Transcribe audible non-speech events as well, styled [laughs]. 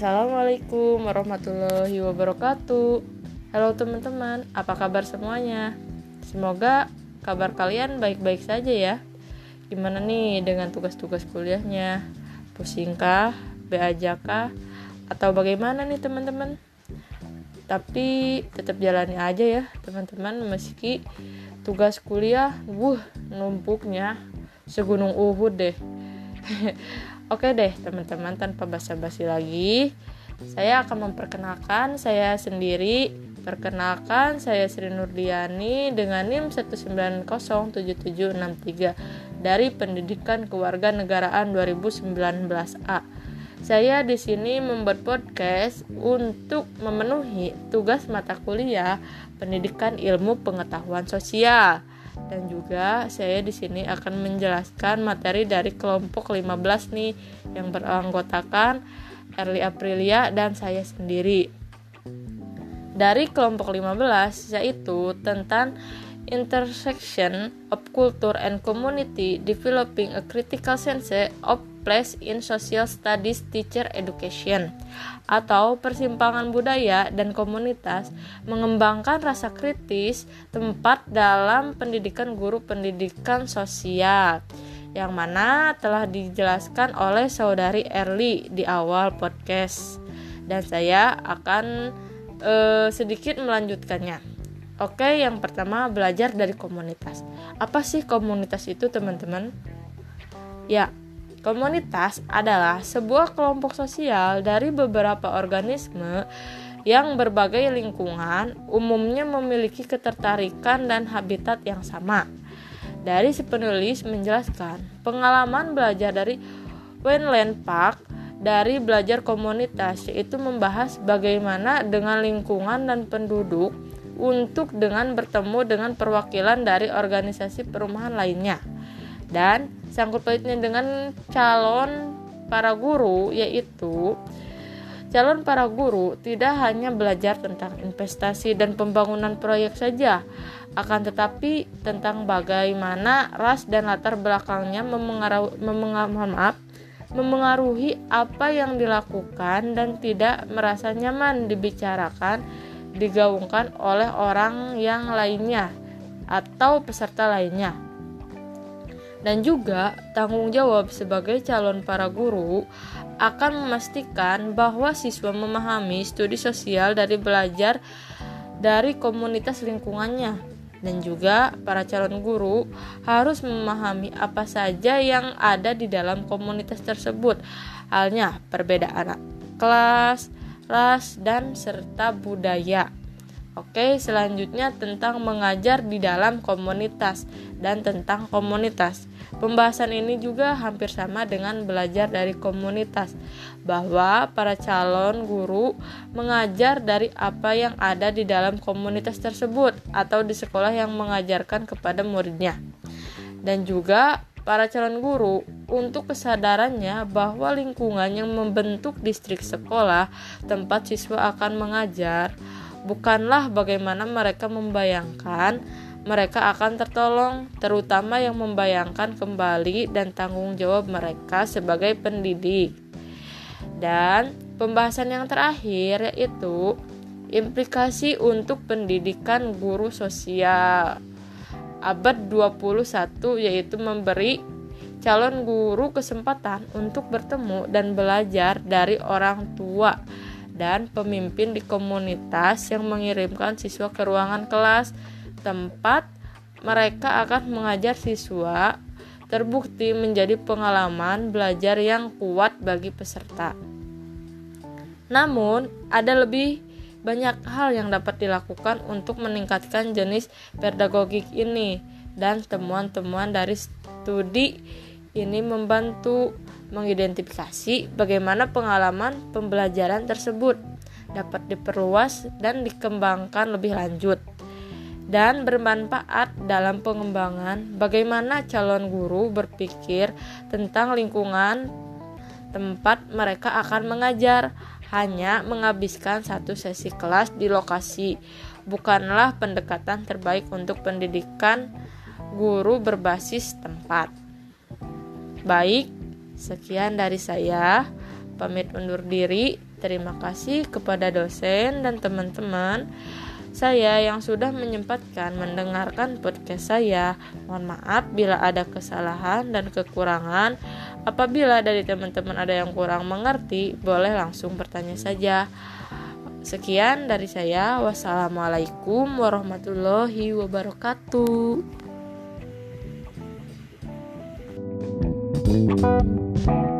Assalamualaikum warahmatullahi wabarakatuh. Halo teman-teman, apa kabar semuanya? Semoga kabar kalian baik-baik saja ya. Gimana nih dengan tugas-tugas kuliahnya? Pusingkah? Be kah? Atau bagaimana nih teman-teman? Tapi tetap jalani aja ya teman-teman meski tugas kuliah wuh numpuknya segunung Uhud deh. [laughs] Oke deh teman-teman tanpa basa-basi lagi saya akan memperkenalkan saya sendiri Perkenalkan, saya Sri Nurdiani dengan NIM 1907763 dari Pendidikan Kewarganegaraan 2019A. Saya di sini membuat podcast untuk memenuhi tugas mata kuliah Pendidikan Ilmu Pengetahuan Sosial. Dan juga saya di sini akan menjelaskan materi dari kelompok 15 nih yang beranggotakan Erli Aprilia dan saya sendiri. Dari kelompok 15 yaitu tentang intersection of culture and community developing a critical sense of place in social studies teacher education atau persimpangan budaya dan komunitas mengembangkan rasa kritis tempat dalam pendidikan guru pendidikan sosial yang mana telah dijelaskan oleh saudari Erli di awal podcast dan saya akan uh, sedikit melanjutkannya. Oke, yang pertama belajar dari komunitas. Apa sih komunitas itu, teman-teman? Ya, komunitas adalah sebuah kelompok sosial dari beberapa organisme yang berbagai lingkungan umumnya memiliki ketertarikan dan habitat yang sama. Dari si penulis menjelaskan pengalaman belajar dari Wayneland Park dari belajar komunitas yaitu membahas bagaimana dengan lingkungan dan penduduk untuk dengan bertemu dengan perwakilan dari organisasi perumahan lainnya dan sangkut pautnya dengan calon para guru yaitu calon para guru tidak hanya belajar tentang investasi dan pembangunan proyek saja akan tetapi tentang bagaimana ras dan latar belakangnya memengaruhi, memengaruhi apa yang dilakukan dan tidak merasa nyaman dibicarakan, digaungkan oleh orang yang lainnya atau peserta lainnya. Dan juga tanggung jawab sebagai calon para guru akan memastikan bahwa siswa memahami studi sosial dari belajar dari komunitas lingkungannya dan juga para calon guru harus memahami apa saja yang ada di dalam komunitas tersebut. Halnya perbedaan kelas, ras, dan serta budaya. Oke, selanjutnya tentang mengajar di dalam komunitas dan tentang komunitas. Pembahasan ini juga hampir sama dengan belajar dari komunitas, bahwa para calon guru mengajar dari apa yang ada di dalam komunitas tersebut atau di sekolah yang mengajarkan kepada muridnya. Dan juga para calon guru untuk kesadarannya bahwa lingkungan yang membentuk distrik sekolah tempat siswa akan mengajar bukanlah bagaimana mereka membayangkan mereka akan tertolong, terutama yang membayangkan kembali dan tanggung jawab mereka sebagai pendidik. Dan pembahasan yang terakhir yaitu implikasi untuk pendidikan guru sosial abad 21 yaitu memberi calon guru kesempatan untuk bertemu dan belajar dari orang tua dan pemimpin di komunitas yang mengirimkan siswa ke ruangan kelas tempat mereka akan mengajar siswa terbukti menjadi pengalaman belajar yang kuat bagi peserta. Namun, ada lebih banyak hal yang dapat dilakukan untuk meningkatkan jenis pedagogik ini dan temuan-temuan dari studi ini membantu mengidentifikasi bagaimana pengalaman pembelajaran tersebut dapat diperluas dan dikembangkan lebih lanjut dan bermanfaat dalam pengembangan bagaimana calon guru berpikir tentang lingkungan tempat mereka akan mengajar. Hanya menghabiskan satu sesi kelas di lokasi bukanlah pendekatan terbaik untuk pendidikan guru berbasis tempat. Baik Sekian dari saya. Pamit undur diri. Terima kasih kepada dosen dan teman-teman saya yang sudah menyempatkan mendengarkan podcast saya. Mohon maaf bila ada kesalahan dan kekurangan. Apabila dari teman-teman ada yang kurang mengerti, boleh langsung bertanya saja. Sekian dari saya. Wassalamualaikum warahmatullahi wabarakatuh. Thank you.